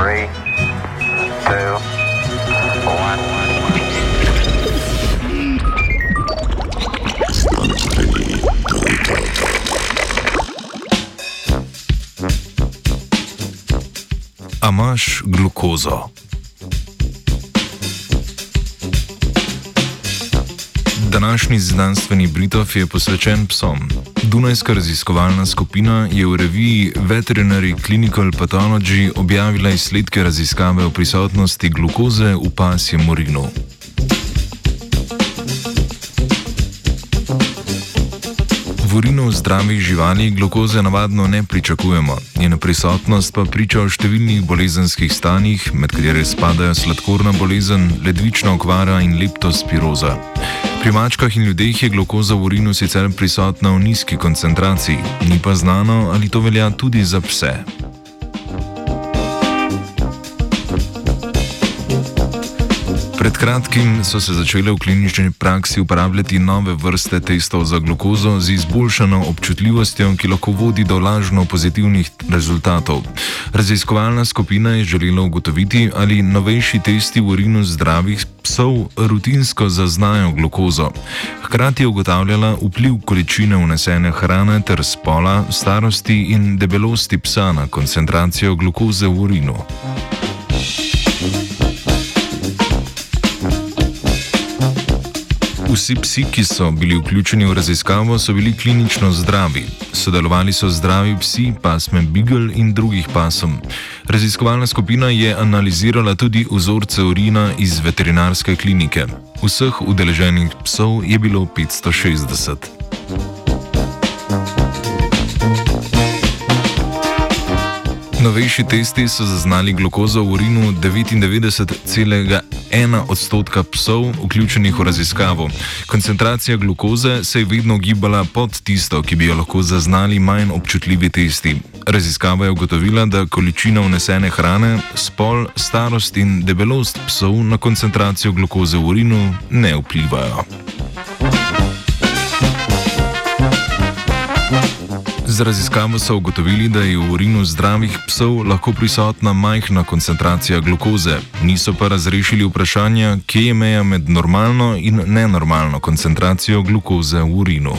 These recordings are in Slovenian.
Three, two, one. A glukozo? Današnji znanstveni Britov je posvečen psom. Dunajska raziskovalna skupina je v reviji Veterinary Clinical Pathology objavila izsledke raziskave o prisotnosti glukoze v pasjem urinu. V urinu zdravih živali glukoze navadno ne pričakujemo, njena prisotnost pa priča o številnih bolezenskih stanjih, med katere spadajo sladkorna bolezen, ledvična okvara in leptospiroza. Pri mačkah in ljudeh je glukoza v urinu sicer prisotna v nizki koncentraciji, ni pa znano, ali to velja tudi za pse. Pred kratkim so se začele v klinični praksi uporabljati nove vrste testov za glukozo z izboljšano občutljivostjo, ki lahko vodi do lažno pozitivnih rezultatov. Raziskovalna skupina je želela ugotoviti, ali novejši testi v urinu zdravih psov rutinsko zaznajo glukozo. Hkrati je ugotavljala vpliv količine vnesene hrane ter spola, starosti in debelosti psa na koncentracijo glukoze v urinu. Vsi psi, ki so bili vključeni v raziskavo, so bili klinično zdravi. Sodelovali so zdravi psi, pasme Beagle in drugih pasom. Raziskovalna skupina je analizirala tudi vzorce urina iz veterinarske klinike. Vseh udeleženih psov je bilo 560. Novejši testi so zaznali glukozo v urinu 99,1 odstotka psov, vključenih v raziskavo. Koncentracija glukoze se je vedno gibala pod tisto, ki bi jo lahko zaznali manj občutljivi testi. Raziskava je ugotovila, da količina vnesene hrane, spol, starost in debelost psov na koncentracijo glukoze v urinu ne vplivajo. Z raziskavo so ugotovili, da je v urinu zdravih psov lahko prisotna majhna koncentracija glukoze, niso pa razrešili vprašanja, kje je meja med normalno in nenormalno koncentracijo glukoze v urinu.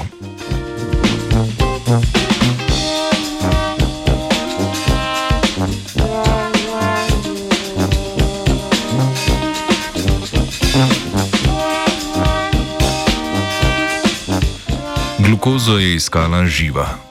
Glukozo je iskala živa.